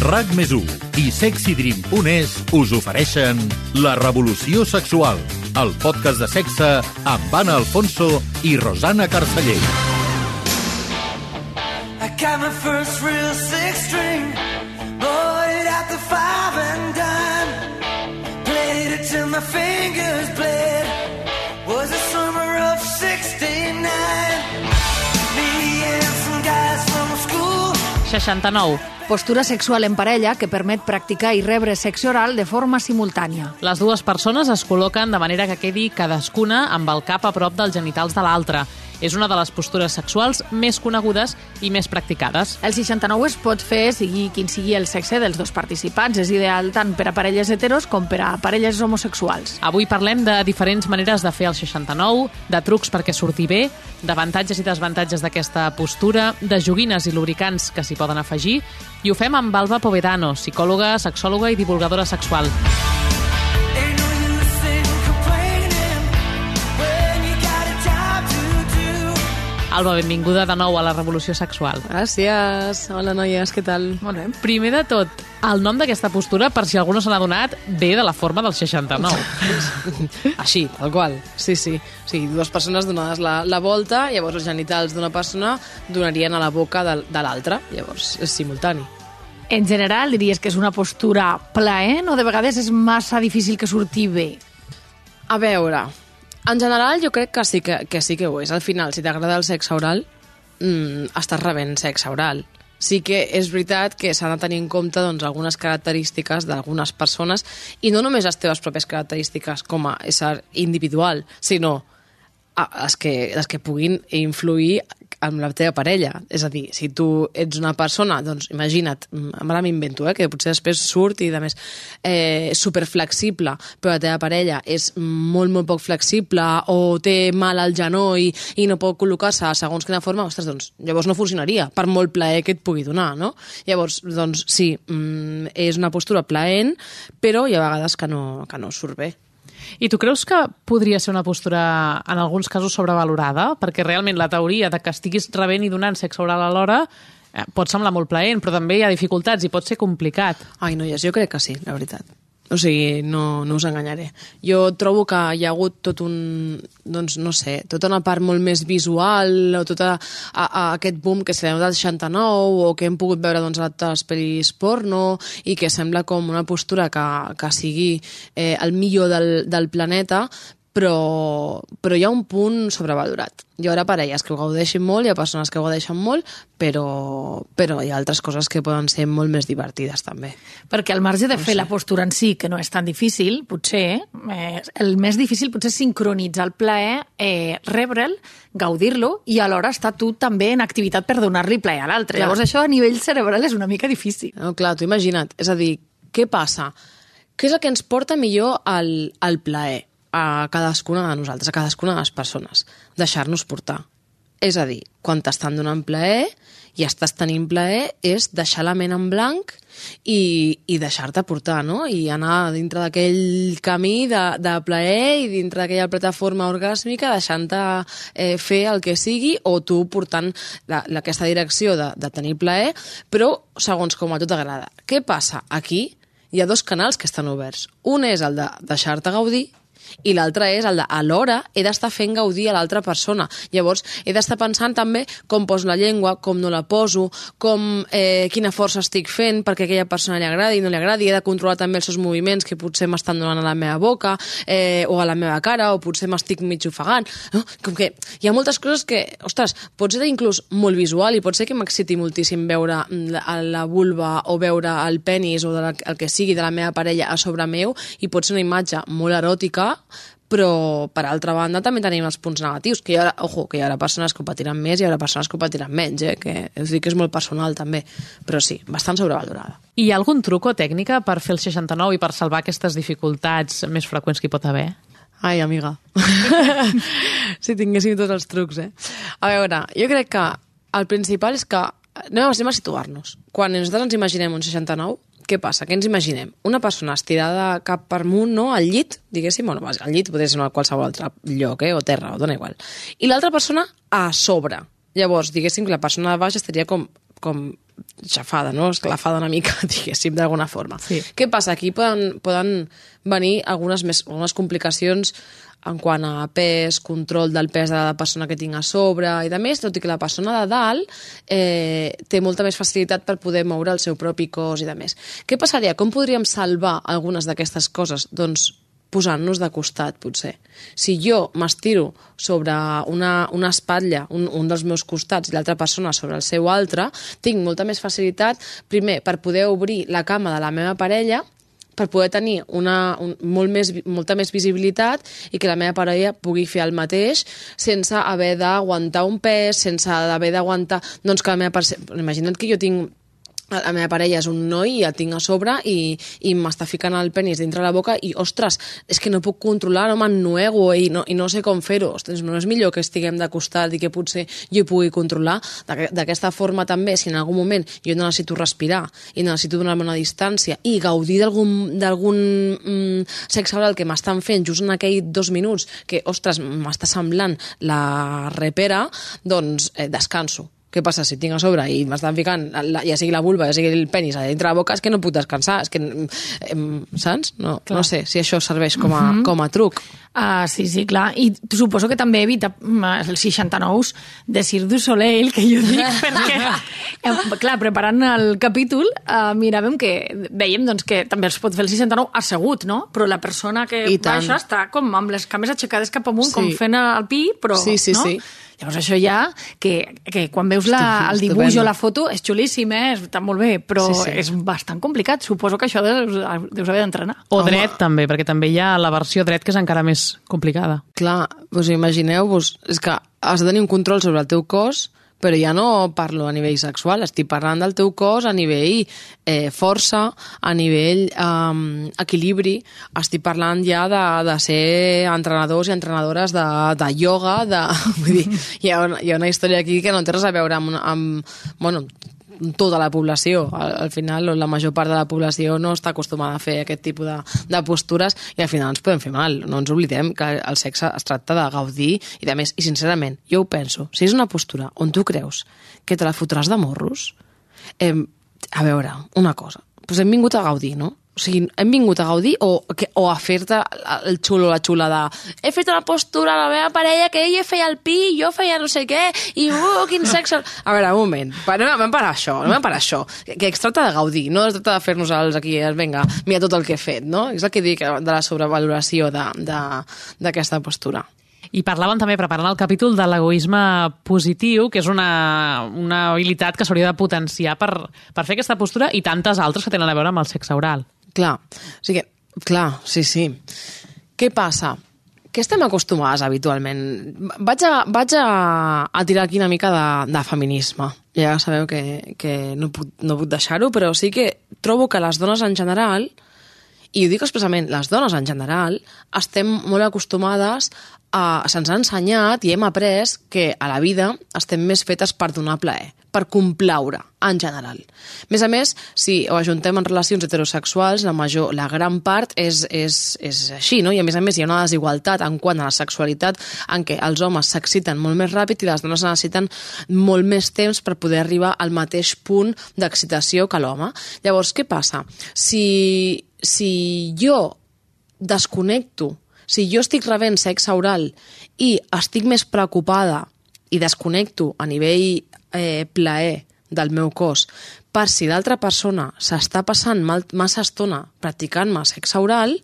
RAC més i sexydream.es us ofereixen La revolució sexual, el podcast de sexe amb Anna Alfonso i Rosana Carceller. I got my first real 69 Postura sexual en parella que permet practicar i rebre sexe oral de forma simultània. Les dues persones es col·loquen de manera que quedi cadascuna amb el cap a prop dels genitals de l'altra. És una de les postures sexuals més conegudes i més practicades. El 69 es pot fer sigui quin sigui el sexe dels dos participants. És ideal tant per a parelles heteros com per a parelles homosexuals. Avui parlem de diferents maneres de fer el 69, de trucs perquè surti bé, d'avantatges i desavantatges d'aquesta postura, de joguines i lubricants que s'hi poden afegir, i ho fem amb Alba Povedano, psicòloga, sexòloga i divulgadora sexual. Alba, benvinguda de nou a la Revolució Sexual. Gràcies. Hola, noies, què tal? Molt bé. Primer de tot, el nom d'aquesta postura, per si algú no se n'ha donat, ve de la forma del 69. Així, tal qual. Sí, sí. O sigui, dues persones donades la, la volta, llavors els genitals d'una persona donarien a la boca de, de l'altra. Llavors, és simultani. En general, diries que és una postura plaent o de vegades és massa difícil que surti bé? A veure, en general, jo crec que sí que, que sí que ho és. Al final, si t'agrada el sexe oral, mm, estàs rebent sexe oral. Sí que és veritat que s'han de tenir en compte doncs, algunes característiques d'algunes persones i no només les teves pròpies característiques com a ésser individual, sinó les que, les que puguin influir amb la teva parella. És a dir, si tu ets una persona, doncs imagina't, ara m'invento, eh, que potser després surt i de més eh, superflexible, però la teva parella és molt, molt poc flexible o té mal al genoll i no pot col·locar-se segons quina forma, ostres, doncs llavors no funcionaria, per molt plaer que et pugui donar, no? Llavors, doncs sí, mm, és una postura plaent, però hi ha vegades que no, que no surt bé. I tu creus que podria ser una postura, en alguns casos, sobrevalorada? Perquè realment la teoria de que estiguis rebent i donant sexe oral alhora eh, pot semblar molt plaent, però també hi ha dificultats i pot ser complicat. Ai, noies, jo crec que sí, la veritat. O sigui, no, no us enganyaré. Jo trobo que hi ha hagut tot un, doncs no sé, tota una part molt més visual, o tot a, a, a aquest boom que se del 69, o que hem pogut veure doncs, a les pel·lis porno, i que sembla com una postura que, que sigui eh, el millor del, del planeta, però, però hi ha un punt sobrevalorat. Hi haurà parelles que ho gaudeixin molt, hi ha persones que ho gaudeixen molt, però, però hi ha altres coses que poden ser molt més divertides també. Perquè al marge de no fer sé. la postura en si, que no és tan difícil, potser, eh, el més difícil potser és sincronitzar el plaer, eh, rebre'l, gaudir-lo i alhora estar tu també en activitat per donar-li plaer a l'altre. Llavors això a nivell cerebral és una mica difícil. No, clar, tu imagina't. És a dir, què passa? Què és el que ens porta millor al, al plaer? A cadascuna de nosaltres, a cadascuna de les persones. Deixar-nos portar. És a dir, quan t'estan donant plaer i estàs tenint plaer, és deixar la ment en blanc i, i deixar-te portar, no? I anar dintre d'aquell camí de, de plaer i dintre d'aquella plataforma orgàsmica deixant-te eh, fer el que sigui o tu portant la, la, aquesta direcció de, de tenir plaer, però segons com a tu t'agrada. Què passa? Aquí hi ha dos canals que estan oberts. Un és el de deixar-te gaudir i l'altre és el de alhora he d'estar fent gaudir a l'altra persona. Llavors, he d'estar pensant també com poso la llengua, com no la poso, com, eh, quina força estic fent perquè aquella persona li agradi i no li agradi. He de controlar també els seus moviments que potser m'estan donant a la meva boca eh, o a la meva cara o potser m'estic mig ofegant. No? Com que hi ha moltes coses que, ostres, pot ser inclús molt visual i pot ser que m'exciti moltíssim veure la, la vulva o veure el penis o de la, el que sigui de la meva parella a sobre meu i pot ser una imatge molt eròtica però per altra banda també tenim els punts negatius, que hi haurà, ojo, que hi haurà persones que ho patiran més i hi haurà persones que ho patiran menys, eh? que us dic que és molt personal també, però sí, bastant sobrevalorada. I hi ha algun truc o tècnica per fer el 69 i per salvar aquestes dificultats més freqüents que hi pot haver? Ai, amiga. si tinguéssim tots els trucs, eh? A veure, jo crec que el principal és que anem a situar-nos. Quan nosaltres ens imaginem un 69, què passa? Què ens imaginem? Una persona estirada cap per amunt, no?, al llit, diguéssim, bueno, al llit podria ser a qualsevol altre lloc, eh?, o terra, o dona igual. I l'altra persona a sobre. Llavors, diguéssim que la persona de baix estaria com com xafada, no? esclafada una mica, diguéssim, d'alguna forma. Sí. Què passa? Aquí poden, poden venir algunes, més, algunes complicacions en quant a pes, control del pes de la persona que tinc a sobre i de més, tot i que la persona de dalt eh, té molta més facilitat per poder moure el seu propi cos i de més. Què passaria? Com podríem salvar algunes d'aquestes coses? Doncs posant-nos de costat, potser. Si jo m'estiro sobre una, una espatlla, un, un dels meus costats, i l'altra persona sobre el seu altre, tinc molta més facilitat, primer, per poder obrir la cama de la meva parella, per poder tenir una, un, molt més, molta més visibilitat i que la meva parella pugui fer el mateix sense haver d'aguantar un pes, sense haver d'aguantar... Doncs que la meva... Imagina't que jo tinc la meva parella és un noi i el tinc a sobre i, i m'està ficant el penis dintre la boca i, ostres, és que no puc controlar, no m'ennuego i no, i no sé com fer-ho. No és millor que estiguem de costat i que potser jo hi pugui controlar. D'aqu- D'aquesta forma també, si en algun moment jo necessito respirar i necessito donar-me una distància i gaudir d'algun mm, sexe oral que m'estan fent just en aquells dos minuts que, ostres, m'està semblant la repera, doncs eh, descanso. Què passa si tinc a sobre i m'estan ficant, la, ja sigui la vulva, ja sigui el penis a dintre la boca, és que no puc descansar, és que, em, saps? No, no sé si això serveix com a, com a truc. Ah, sí, sí, clar. I suposo que també evita els 69 de Cirque du Soleil, que jo dic, perquè, eh, clar, preparant el capítol, eh, miràvem que, veiem doncs, que també els pot fer el 69 assegut, no? Però la persona que I tant. baixa està com amb les cames aixecades cap amunt, Sí. com fent el pi, però... Sí, sí, no? sí. Llavors això ja, que, que quan veus la, el dibuix estupendo. o la foto és xulíssim, eh? està molt bé, però Sí, sí. és bastant complicat. Suposo que això deus, deus haver d'entrenar. O Home. dret, també, perquè també hi ha la versió dret, que és encara més complicada. Clar, us imagineu-vos, és que has de tenir un control sobre el teu cos, però ja no parlo a nivell sexual, estic parlant del teu cos a nivell eh, força, a nivell eh, equilibri, estic parlant ja de, de ser entrenadors i entrenadores de, de ioga, de, vull dir, hi ha, una, hi ha una història aquí que no té res a veure amb, amb bueno, tota la població. Al, al final, la major part de la població no està acostumada a fer aquest tipus de, de postures i al final ens podem fer mal. No ens oblidem que el sexe es tracta de gaudir i de més. I sincerament, jo ho penso, si és una postura on tu creus que te la fotràs de morros, eh, a veure, una cosa, pues hem vingut a gaudir, no? O sigui, hem vingut a gaudir o, o a fer-te el xulo la xula de he fet una postura a la meva parella que ella feia el pi, jo feia no sé què i uh, quin sexe... A veure, un moment, no anem per això, no anem per això que, es tracta de gaudir, no es tracta de fer-nos els aquí, vinga, mira tot el que he fet, no? És el que dic de la sobrevaloració d'aquesta postura. I parlàvem també, preparant el capítol, de l'egoisme positiu, que és una, una habilitat que s'hauria de potenciar per, per fer aquesta postura i tantes altres que tenen a veure amb el sexe oral. Clar, o sigui, clar, sí, sí. Què passa? Que estem acostumades habitualment. Vaig a, vaig a, a tirar aquí una mica de, de feminisme. Ja sabeu que, que no puc, no puc deixar-ho, però sí que trobo que les dones en general, i ho dic expressament, les dones en general, estem molt acostumades a... Se'ns ha ensenyat i hem après que a la vida estem més fetes per donar plaer, per complaure, en general. A més a més, si ho ajuntem en relacions heterosexuals, la, major, la gran part és, és, és així, no? I a més a més hi ha una desigualtat en quant a la sexualitat en què els homes s'exciten molt més ràpid i les dones necessiten molt més temps per poder arribar al mateix punt d'excitació que l'home. Llavors, què passa? Si, si jo desconnecto, si jo estic rebent sexe oral i estic més preocupada i desconnecto a nivell eh, plaer del meu cos per si l'altra persona s'està passant mal, massa estona practicant-me sexe oral,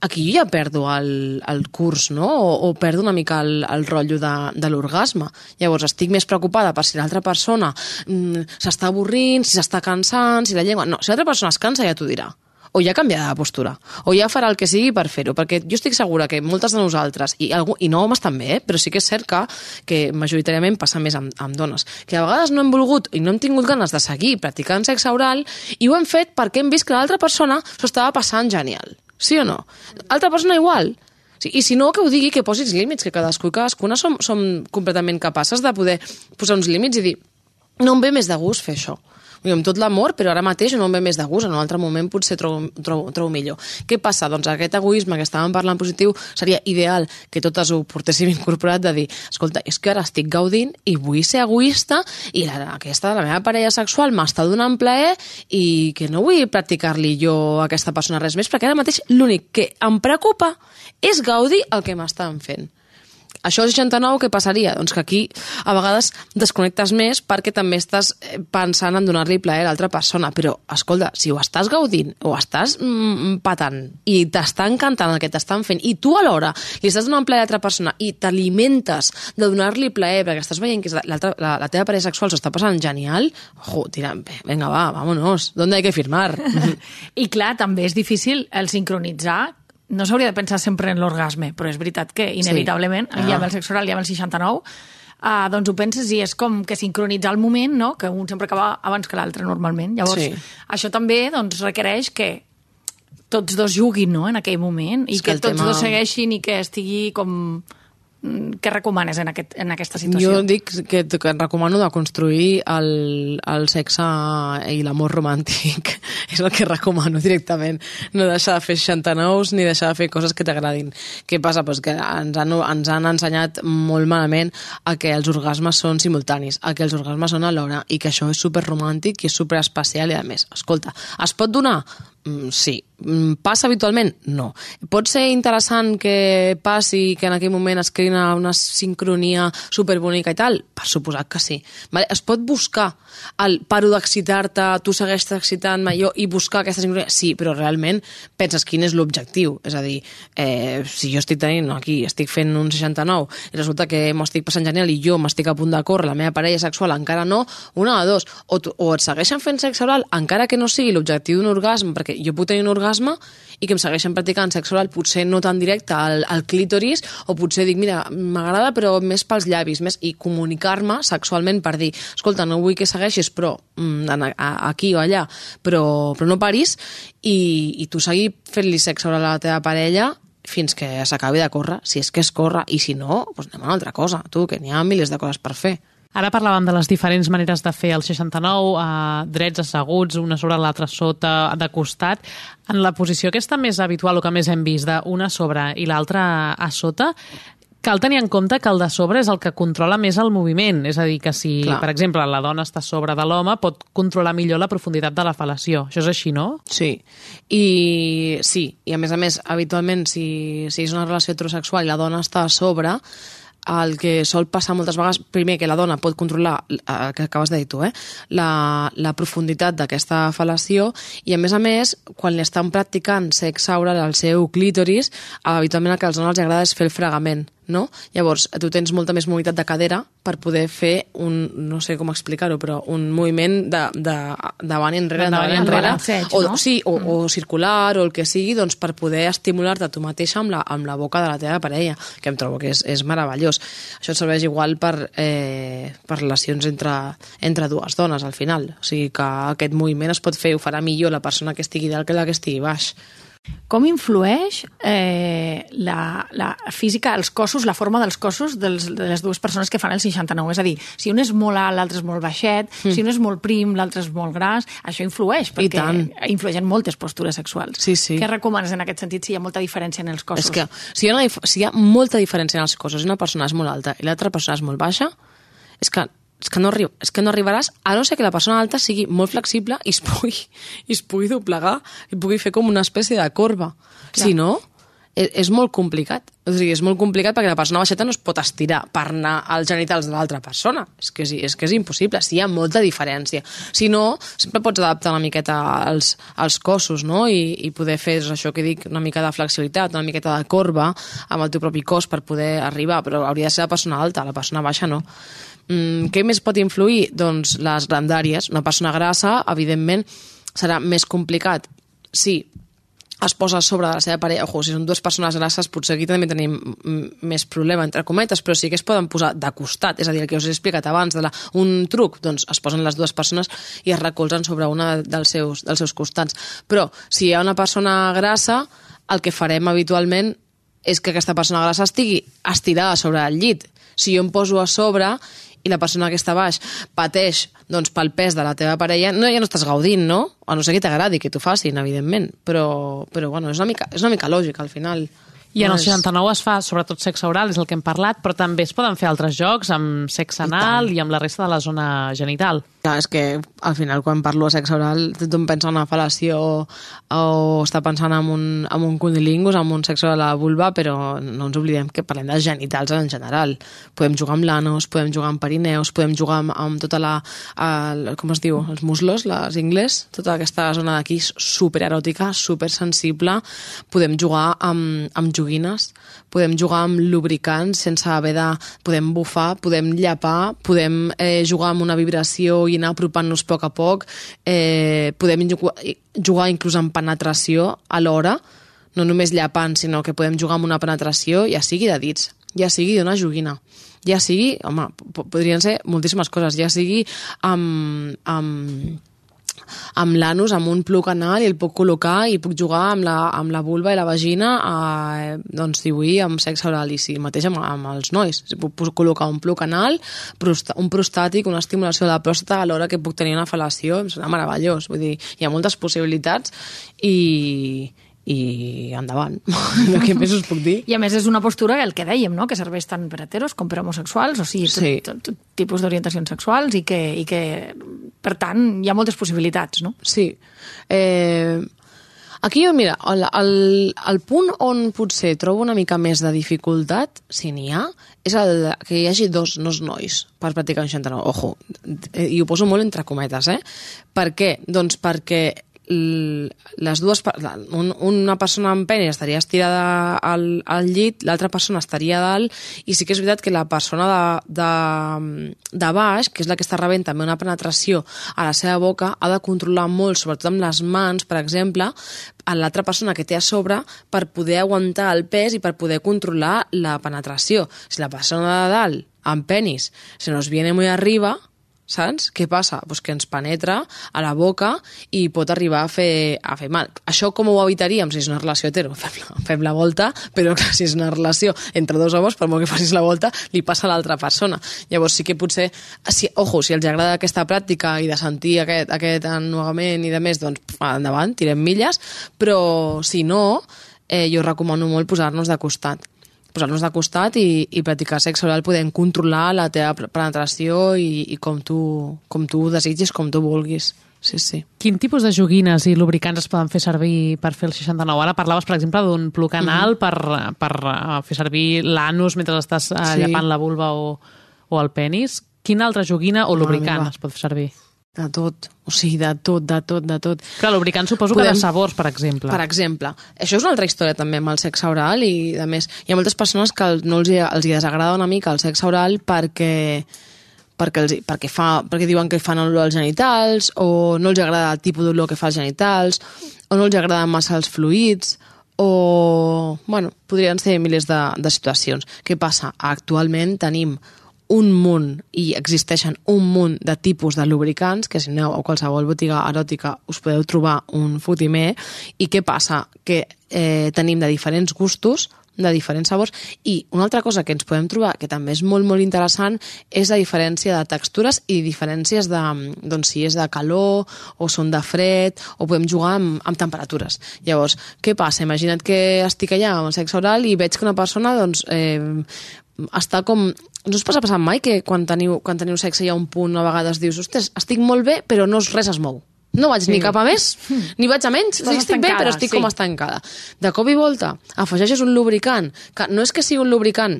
aquí jo ja perdo el, el curs, no? O, o perdo una mica el, el rotllo de, de l'orgasme. Llavors estic més preocupada per si l'altra persona mm, s'està avorrint, si s'està cansant, si la llengua... No, si l'altra persona es cansa ja t'ho dirà o ja canviarà de postura, o ja farà el que sigui per fer-ho, perquè jo estic segura que moltes de nosaltres, i, algú, i no homes també, eh, però sí que és cert que, que majoritàriament passa més amb, amb dones, que a vegades no hem volgut i no hem tingut ganes de seguir practicant sexe oral i ho hem fet perquè hem vist que l'altra persona s'ho estava passant genial. Sí o no? L'altra persona igual. Sí, I si no, que ho digui, que posis límits, que cadascú i cadascuna som, som completament capaces de poder posar uns límits i dir no em ve més de gust fer això. Vull dir, amb tot l'amor, però ara mateix no em ve més de gust, en un altre moment potser trobo, trobo, trobo millor. Què passa? Doncs aquest egoisme que estàvem parlant positiu seria ideal que totes ho portéssim incorporat de dir, escolta, és que ara estic gaudint i vull ser egoista i la, aquesta, la meva parella sexual m'està donant plaer i que no vull practicar-li jo a aquesta persona res més, perquè ara mateix l'únic que em preocupa és gaudir el que m'estan fent. Això 69 què passaria? Doncs que aquí a vegades desconnectes més perquè també estàs eh, pensant en donar-li plaer a l'altra persona. Però, escolta, si ho estàs gaudint o estàs mm, patant i t'està encantant el que t'estan fent i tu alhora li estàs donant plaer a l'altra persona i t'alimentes de donar-li plaer perquè estàs veient que la, la, teva parella sexual s'ho està passant genial, jo, tira, venga, va, vámonos, ¿dónde hay que firmar? I clar, també és difícil el sincronitzar no s'hauria de pensar sempre en l'orgasme, però és veritat que inevitablement sí. Ah. ja amb el sexe oral, ja amb el 69, uh, doncs ho penses i és com que sincronitzar el moment, no? que un sempre acaba abans que l'altre normalment. Llavors, Sí. això també doncs, requereix que tots dos juguin no? en aquell moment i És que que, tots tema- dos segueixin i que estigui com... Què recomanes en, aquest, en aquesta situació? Jo dic que, que et recomano de construir el, el sexe i l'amor romàntic. és el que recomano directament. No deixar de fer 69 ni deixar de fer coses que t'agradin. Què passa? Pues que ens han, ens han ensenyat molt malament a que els orgasmes són simultanis, a que els orgasmes són alhora i que això és super romàntic i és super especial i a més, escolta, es pot donar? Mm, sí. Mm, Passa habitualment? No. Pot ser interessant que passi que en aquell moment es creï una, sincronia superbonica i tal? Per suposat que sí. Vale? Es pot buscar el paro d'excitar-te, tu segueixes excitant-me jo i buscar aquesta sincronia? Sí, però realment penses quin és l'objectiu. És a dir, eh, si jo estic tenint aquí, estic fent un 69 i resulta que m'ho estic passant genial i jo m'estic a punt de córrer, la meva parella sexual encara no, una de dos, o, o et segueixen fent sexe oral encara que no sigui l'objectiu d'un orgasme, perquè jo puc tenir un orgasme i que em segueixen practicant sexe oral, potser no tan directe al, al clítoris, o potser dic, mira, m'agrada però més pels llavis, més, i comunicar-me sexualment per dir, escolta, no vull que segueixis, però mm, aquí o allà, però, però no paris, i, i tu seguir fent-li sexe oral a la teva parella fins que s'acabi de córrer, si és que es corre, i si no, doncs anem a una altra cosa, tu, que n'hi ha milers de coses per fer. Ara parlàvem de les diferents maneres de fer el 69, eh, drets asseguts, una sobre l'altra sota, de costat. En la posició aquesta més habitual o que més hem vist, d'una sobre i l'altra a sota, cal tenir en compte que el de sobre és el que controla més el moviment. És a dir, que si, Clar. per exemple, la dona està sobre de l'home, pot controlar millor la profunditat de la fal·lació. Això és així, no? Sí, i sí, i a més a més, habitualment, si, si és una relació heterosexual i la dona està a sobre, el que sol passar moltes vegades, primer que la dona pot controlar, eh, el que acabes de dir tu, eh, la, la profunditat d'aquesta fal·lació i a més a més, quan li estan practicant sexe oral al seu clítoris, habitualment el que als dones els agrada és fer el fregament, no? Llavors, tu tens molta més mobilitat de cadera per poder fer un, no sé com explicar-ho, però un moviment de, de, davant i enrere, Endavant endavant i enrere. balanceig, o, no? sí, o, o circular o el que sigui, doncs per poder estimular-te tu mateixa amb la, amb la boca de la teva parella, que em trobo que és, és meravellós. Això et serveix igual per, eh, per relacions entre, entre dues dones, al final. O sigui que aquest moviment es pot fer, ho farà millor la persona que estigui dalt que la que estigui baix. Com influeix eh, la, la física, els cossos, la forma dels cossos dels, de les dues persones que fan el 69? És a dir, si un és molt alt, l'altre és molt baixet, mm. si un és molt prim, l'altre és molt gras, això influeix, perquè tant. influeix en moltes postures sexuals. Sí, sí. Què recomanes en aquest sentit si hi ha molta diferència en els cossos? És que si hi, ha una, si hi ha molta diferència en els cossos una persona és molt alta i l'altra persona és molt baixa, és que, és, que no arri és que no arribaràs, a no ser que la persona alta sigui molt flexible i es pugui, i es pugui doblegar i pugui fer com una espècie de corba. Clar. Si no, és, és molt complicat. O sigui, és molt complicat perquè la persona baixeta no es pot estirar per anar als genitals de l'altra persona. És que, és, és que és impossible, si hi ha molta diferència. Si no, sempre pots adaptar una miqueta als, als cossos, no? I, i poder fer doncs, això que dic, una mica de flexibilitat, una miqueta de corba amb el teu propi cos per poder arribar, però hauria de ser la persona alta, la persona baixa no. Mm, què més pot influir? Doncs les grandàries. Una persona grassa, evidentment, serà més complicat si es posa a sobre de la seva parella, ojo, si són dues persones grasses, potser aquí també tenim més problema, entre cometes, però sí que es poden posar de costat, és a dir, el que us he explicat abans, de la, un truc, doncs es posen les dues persones i es recolzen sobre una dels seus, dels seus costats. Però si hi ha una persona grassa, el que farem habitualment és que aquesta persona grassa estigui estirada sobre el llit. Si jo em poso a sobre i la persona que està baix pateix doncs, pel pes de la teva parella, no, ja no estàs gaudint, no? A no ser que t'agradi que t'ho facin, evidentment, però, però bueno, és una mica, és una mica lògic al final. I en el és- 69 es fa sobretot sexe oral, és el que hem parlat, però també es poden fer altres jocs amb sexe anal i, amb la resta de la zona genital. Clar, és que al final quan parlo de sexe oral tothom pensa en una fal·lació o, està pensant en un, en un cunilingus, en un sexe de la vulva, però no ens oblidem que parlem de genitals en general. Podem jugar amb l'anos, podem jugar amb perineus, podem jugar amb, amb tota la... El, com es diu? Els muslos, les ingles, tota aquesta zona d'aquí és supereròtica, supersensible. Podem jugar amb, amb joguines, podem jugar amb lubricants sense haver de... Podem bufar, podem llapar, podem eh, jugar amb una vibració i anar apropant-nos a poc a poc, eh, podem jugar, jugar inclús amb penetració alhora, no només llapant, sinó que podem jugar amb una penetració, ja sigui de dits, ja sigui d'una joguina, ja sigui, home, po- podrien ser moltíssimes coses, ja sigui amb, amb, amb l'anus, amb un plug anal i el puc col·locar i puc jugar amb la, amb la vulva i la vagina a doncs, dibuir amb sexe oral i sí, el mateix amb, amb els nois. Si Puc, puc col·locar un plug anal, un prostàtic, una estimulació de la pròstata alhora que puc tenir una fal·lació, em sembla meravellós. Vull dir, hi ha moltes possibilitats i, i endavant. Què més us puc dir? I a més és una postura, el que dèiem, no? que serveix tant per heteros com per homosexuals, o sigui, tot, Sí. tot, tot tipus d'orientacions sexuals i que, i que, per tant, hi ha moltes possibilitats, no? Sí. Eh, aquí mira, el, el, el punt on potser trobo una mica més de dificultat, si n'hi ha, és el que hi hagi dos, dos nois per practicar un 69. Ojo, eh, i ho poso molt entre cometes, eh? Per què? Doncs perquè les dues, un, una persona amb pene estaria estirada al, al llit, l'altra persona estaria a dalt, i sí que és veritat que la persona de, de, de baix, que és la que està rebent també una penetració a la seva boca, ha de controlar molt, sobretot amb les mans, per exemple, a l'altra persona que té a sobre per poder aguantar el pes i per poder controlar la penetració. Si la persona de dalt, amb penis, se nos viene muy arriba, saps? Què passa? Pues que ens penetra a la boca i pot arribar a fer, a fer mal. Això com ho evitaríem si és una relació hetero? Fem la, fem la volta, però clar, si és una relació entre dos homes, per molt que facis la volta, li passa a l'altra persona. Llavors sí que potser, si, ojo, si els agrada aquesta pràctica i de sentir aquest, aquest ennuegament i de més, doncs endavant, tirem milles, però si no, eh, jo recomano molt posar-nos de costat posar-nos de costat i, i practicar sexe oral podem controlar la teva penetració i, i com, tu, com tu ho desitgis, com tu vulguis. Sí, sí. Quin tipus de joguines i lubricants es poden fer servir per fer el 69? Ara parlaves, per exemple, d'un plug anal per, per eh, fer servir l'anus mentre estàs eh, Sí. llepant la vulva o, o el penis. Quina altra joguina o lubricant es pot fer servir? De tot. O sigui, de tot, de tot, de tot. Clar, lubricant suposo que Podem- de sabors, per exemple. Per exemple, això és una altra història també amb el sexe oral i, de més, hi ha moltes persones que no els, hi, els hi desagrada una mica el sexe oral perquè perquè, els, perquè, fa, perquè diuen que fan olor als genitals o no els agrada el tipus d'olor que fa als genitals o no els agraden massa els fluids o, bueno, podrien ser milers de, de situacions. Què passa? Actualment tenim un munt, i existeixen un munt de tipus de lubricants, que si aneu a qualsevol botiga eròtica us podeu trobar un fotimer, i què passa? Que eh, tenim de diferents gustos, de diferents sabors, i una altra cosa que ens podem trobar, que també és molt, molt interessant, és la diferència de textures i diferències de, doncs, si és de calor o són de fred, o podem jugar amb, amb temperatures. Llavors, què passa? Imagina't que estic allà amb el sexe oral i veig que una persona, doncs, eh, està com... No us passa passant mai que quan teniu, quan teniu sexe hi ha un punt a vegades dius, ostres, estic molt bé, però no res es mou. No vaig sí. ni cap a més, ni vaig a menys. Estàs estic bé, però estic sí. com estancada. De cop i volta afegeixes un lubricant, que no és que sigui un lubricant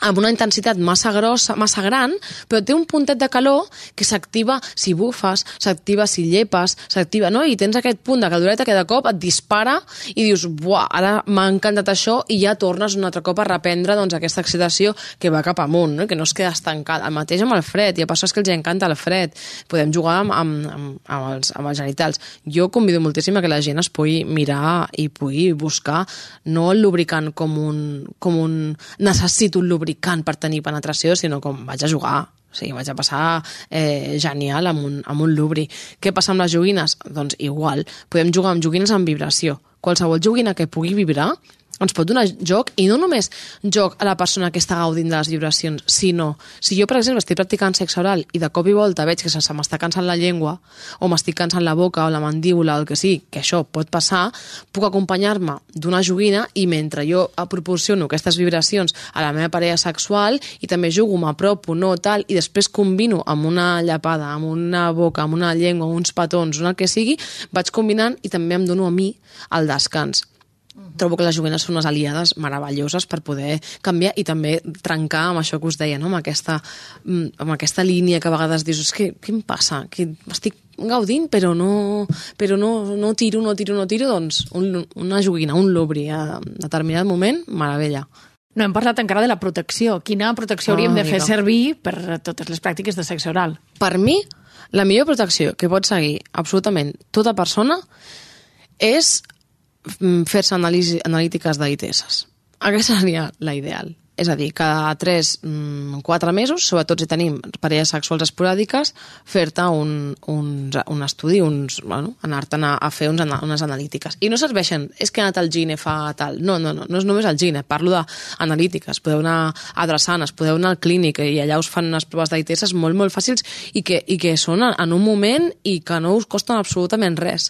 amb una intensitat massa grossa, massa gran, però té un puntet de calor que s'activa si bufes, s'activa si llepes, s'activa, no? I tens aquest punt de caloreta que de cop et dispara i dius, buah, ara m'ha encantat això i ja tornes un altre cop a reprendre doncs, aquesta excitació que va cap amunt, no? que no es queda estancada. El mateix amb el fred, hi ha persones que els encanta el fred. Podem jugar amb, amb, amb, amb, els, amb els genitals. Jo convido moltíssim a que la gent es pugui mirar i pugui buscar no el lubricant com un, com un necessito un lubricant per tenir penetració, sinó com vaig a jugar. O sigui, vaig a passar eh, genial amb un, amb un lubri. Què passa amb les joguines? Doncs igual. Podem jugar amb joguines amb vibració. Qualsevol joguina que pugui vibrar ens pot donar joc, i no només joc a la persona que està gaudint de les vibracions, sinó, si jo, per exemple, estic practicant sexe oral i de cop i volta veig que se, m'està cansant la llengua, o m'estic cansant la boca o la mandíbula o el que sigui, que això pot passar, puc acompanyar-me d'una joguina i mentre jo proporciono aquestes vibracions a la meva parella sexual i també jugo, m'apropo, no, tal, i després combino amb una llapada, amb una boca, amb una llengua, uns petons, una que sigui, vaig combinant i també em dono a mi el descans trobo que les joguines són unes aliades meravelloses per poder canviar i també trencar amb això que us deia, no? amb, aquesta, mm, amb aquesta línia que a vegades dius, és que què em passa? Que estic gaudint però no, però no, no tiro, no tiro, no tiro, doncs un, una joguina, un lubri a determinat moment, meravella. No hem parlat encara de la protecció. Quina protecció Ah, hauríem de fer servir per totes les pràctiques de sexe oral? Per mi, la millor protecció que pot seguir absolutament tota persona és fer-se anàlisi, analítiques d'ITS. Aquesta seria la ideal. És a dir, cada 3-4 mesos, sobretot si tenim parelles sexuals esporàdiques, fer-te un, un, un estudi, uns, bueno, anar-te'n a, a fer uns, unes analítiques. I no serveixen, és que ha anat al gine fa tal. No, no, no, no és només al gine, parlo d'analítiques. Podeu anar adreçant, es podeu anar al clínic i allà us fan unes proves d'ITS molt, molt fàcils i que, i que són en un moment i que no us costen absolutament res.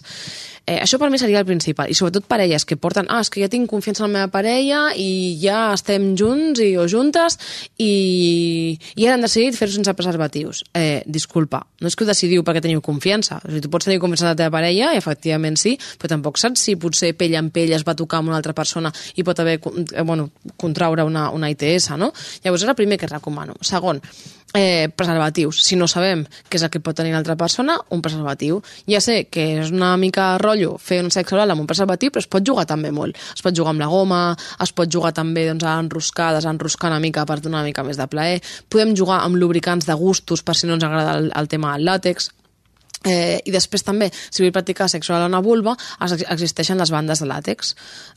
Eh, això per mi seria el principal. I sobretot parelles que porten, ah, és que ja tinc confiança en la meva parella i ja estem junts i, o juntes i, i ara han decidit fer-ho sense preservatius. Eh, disculpa, no és que ho decidiu perquè teniu confiança. O sigui, tu pots tenir confiança en la teva parella, i efectivament sí, però tampoc saps si potser pell en pell es va tocar amb una altra persona i pot haver eh, bueno, contraure una, una ITS, no? Llavors és el primer que recomano. Segon, eh, preservatius. Si no sabem què és el que pot tenir l'altra persona, un preservatiu. Ja sé que és una mica rotllo fer un sexe oral amb un preservatiu, però es pot jugar també molt. Es pot jugar amb la goma, es pot jugar també doncs, a enroscar, desenroscar una mica per donar una mica més de plaer. Podem jugar amb lubricants de gustos per si no ens agrada el, el tema del làtex. Eh, I després també, si vull practicar sexe oral a una vulva, es- existeixen les bandes de làtex.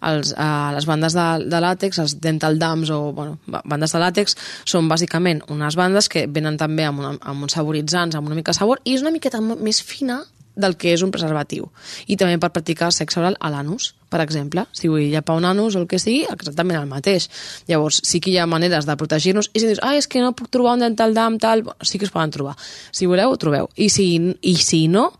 Els, eh, les bandes de, de làtex, els dental dams o bueno, ba- bandes de làtex, són bàsicament unes bandes que venen també amb, una, amb uns saboritzants, amb una mica de sabor, i és una miqueta més fina del que és un preservatiu. I també per practicar sexe oral a l'anus, per exemple. Si vull llapar un anus o el que sigui, exactament el mateix. Llavors, sí que hi ha maneres de protegir-nos. I si dius, ah, és que no puc trobar un dental dam, tal... Bueno, sí que es poden trobar. Si voleu, ho trobeu. I si, i si no,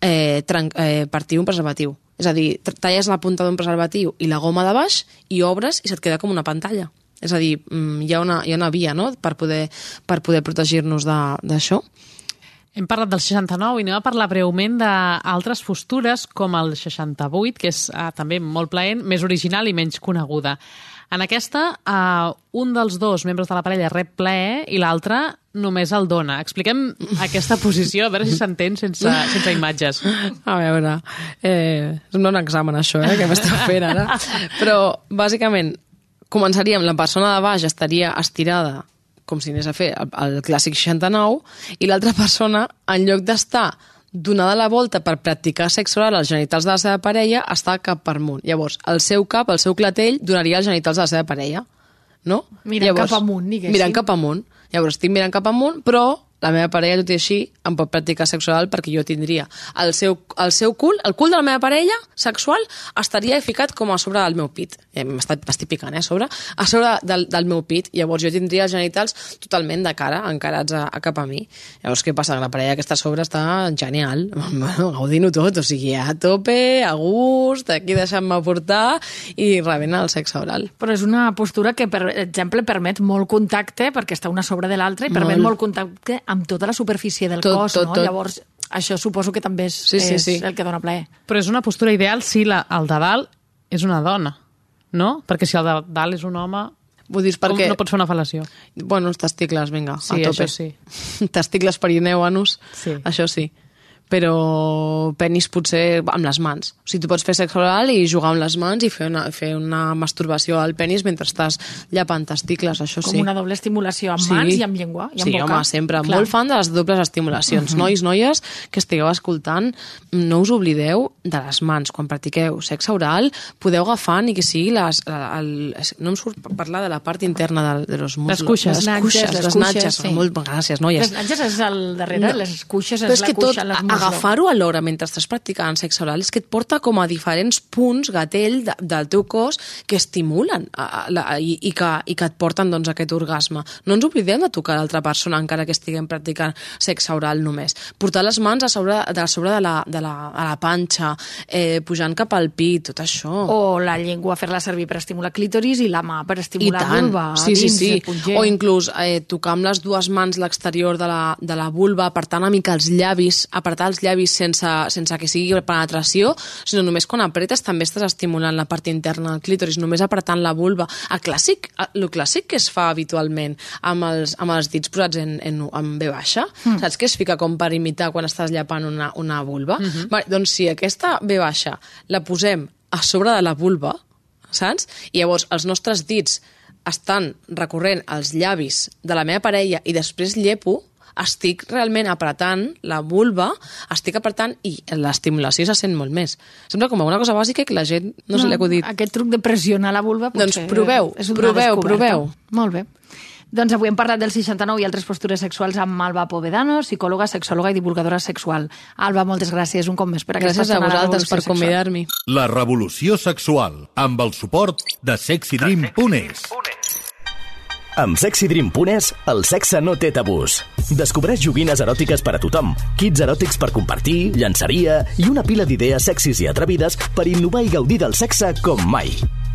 eh, eh, partiu un preservatiu. És a dir, talles la punta d'un preservatiu i la goma de baix i obres i se't queda com una pantalla. És a dir, mm, hi ha una, hi ha una via no? per poder, per poder protegir-nos d'això. Hem parlat del 69 i anem a parlar breument d'altres postures com el 68, que és eh, també molt plaent, més original i menys coneguda. En aquesta, eh, un dels dos membres de la parella rep plaer i l'altre només el dona. Expliquem aquesta posició, a veure si s'entén sense, sense imatges. A veure, eh, és un bon examen això, eh, que m'està fent ara. Però, bàsicament, començaríem, la persona de baix estaria estirada com si anés a fer el, el clàssic 69 i l'altra persona, en lloc d'estar donada la volta per practicar sexe oral als genitals de la seva parella, està cap per amunt. Llavors, el seu cap, el seu clatell, donaria als genitals de la seva parella. No? Mirant Llavors, cap amunt, diguéssim. Mirant cap amunt. Llavors, estic mirant cap amunt, però la meva parella, tot i així, em pot practicar sexe oral perquè jo tindria el seu, el seu cul, el cul de la meva parella sexual estaria ficat com a sobre del meu pit. Eh, M'estic picant, eh, a sobre. A sobre del, del meu pit. Llavors jo tindria els genitals totalment de cara, encarats a, a cap a mi. Llavors què passa? La parella que està a sobre està genial. Bueno, gaudint-ho tot. O sigui, a tope, a gust, aquí deixant-me portar i rebent el sexe oral. Però és una postura que, per exemple, permet molt contacte, perquè està una sobre de l'altra, i permet Molt. molt contacte amb tota la superfície del Tot, cos, tot, no? tot. Llavors, això suposo que també és, Sí, sí, és sí. el que dona plaer. Però és una postura ideal si la, el de dalt és una dona, no? Perquè si el de dalt és un home, Vull dir, perquè... no pots fer una fal·lació? Bueno, els testicles, vinga, Sí, a tope. això sí. testicles, anus, Sí. això sí. Però penis potser amb les mans. O sigui, tu pots fer sexe oral i jugar amb les mans i fer una, fer una masturbació al penis mentre estàs llapant testicles, això Com sí. una doble estimulació amb mans i amb llengua i amb sí, boca. home, sempre. Clar. Molt fan de les dobles estimulacions. Nois, noies, que estigueu escoltant, no us oblideu de les mans. Quan practiqueu sexe oral, podeu agafar ni que sigui les... El, el, no em surt parlar de la part interna de, de los muslos. cuixes. Les Les cuixes, les les sí. Molt, gràcies, noies. Les natges és al darrere, No. les cuixes és, és la tot cuixa, les a- agafar-ho alhora mentre estàs practicant sexe oral és que et porta com a diferents punts gatell de, del teu cos que estimulen a, a, la, i, i, que, i que et porten doncs, aquest orgasme. No ens oblidem de tocar l'altra persona encara que estiguem practicant sexe oral només. Portar les mans a sobre de, a sobre de, la, de la, a la panxa, eh, pujant cap al pit, tot això. O la llengua, fer-la servir per estimular clítoris i la mà per estimular vulva. sí, sí, sí. O inclús eh, tocar amb les dues mans l'exterior de, la, de la vulva, apretar una mica els llavis, apretar els llavis sense, sense que sigui penetració, sinó només quan apretes també estàs estimulant la part interna del clítoris, només apretant la vulva. El clàssic, el clàssic que es fa habitualment amb els, amb els dits posats en, en, en V baixa, mm. saps que es fica com per imitar quan estàs llapant una, una vulva? Mm -hmm. vale, doncs si aquesta V baixa la posem a sobre de la vulva, saps? I llavors els nostres dits estan recorrent als llavis de la meva parella i després llepo, estic realment apretant la vulva, estic apretant i l'estimulació se sent molt més. Sembla com una cosa bàsica que la gent no, no se li ha acudit. Aquest truc de pressionar la vulva potser Doncs proveu, és una proveu, descoberta. proveu. Molt bé. Doncs avui hem parlat del 69 i altres postures sexuals amb Alba Povedano, psicòloga, sexòloga i divulgadora sexual. Alba, moltes gràcies un cop més per aquesta Gràcies a vosaltres per convidar-me. La revolució sexual, amb el suport de sexydream.es. Amb sexydream.es, el sexe no té tabús. Descobreix joguines eròtiques per a tothom, kits eròtics per compartir, llançaria i una pila d'idees sexis i atrevides per innovar i gaudir del sexe com mai.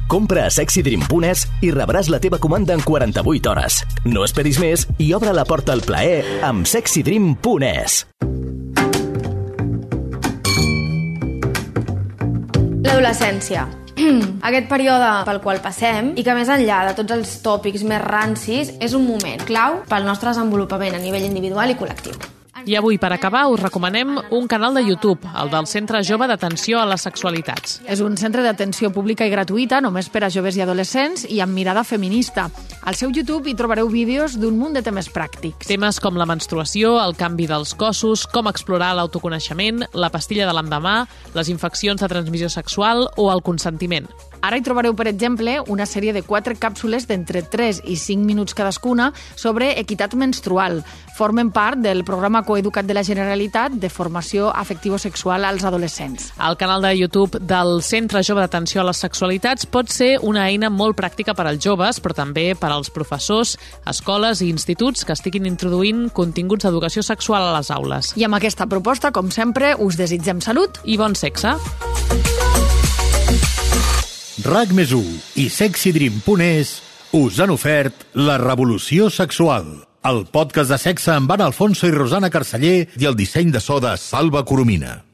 Compra a sexydream.es i rebràs la teva comanda en 48 hores. No esperis més i obre la porta al plaer amb sexydream.es. L'adolescència. Aquest període pel qual passem i que més enllà de tots els tòpics més rancis és un moment clau pel nostre desenvolupament a nivell individual i col·lectiu. I avui, per acabar, us recomanem un canal de YouTube, el del Centre Jove d'Atenció a les Sexualitats. És un centre d'atenció pública i gratuïta, només per a joves i adolescents i amb mirada feminista. Al seu YouTube hi trobareu vídeos d'un munt de temes pràctics. Temes com la menstruació, el canvi dels cossos, com explorar l'autoconeixement, la pastilla de l'endemà, les infeccions de transmissió sexual o el consentiment. Ara hi trobareu, per exemple, una sèrie de quatre càpsules d'entre 3 i 5 minuts cadascuna sobre equitat menstrual. Formen part del programa Coeducat de la Generalitat de formació afectivo-sexual als adolescents. El canal de YouTube del Centre Jove d'Atenció a les Sexualitats pot ser una eina molt pràctica per als joves, però també per als professors, escoles i instituts que estiguin introduint continguts d'educació sexual a les aules. I amb aquesta proposta, com sempre, us desitgem salut I bon sexe! RAC més i sexydream.es us han ofert La revolució sexual, el podcast de sexe amb Anna Alfonso i Rosana Carceller i el disseny de so de Salva Coromina.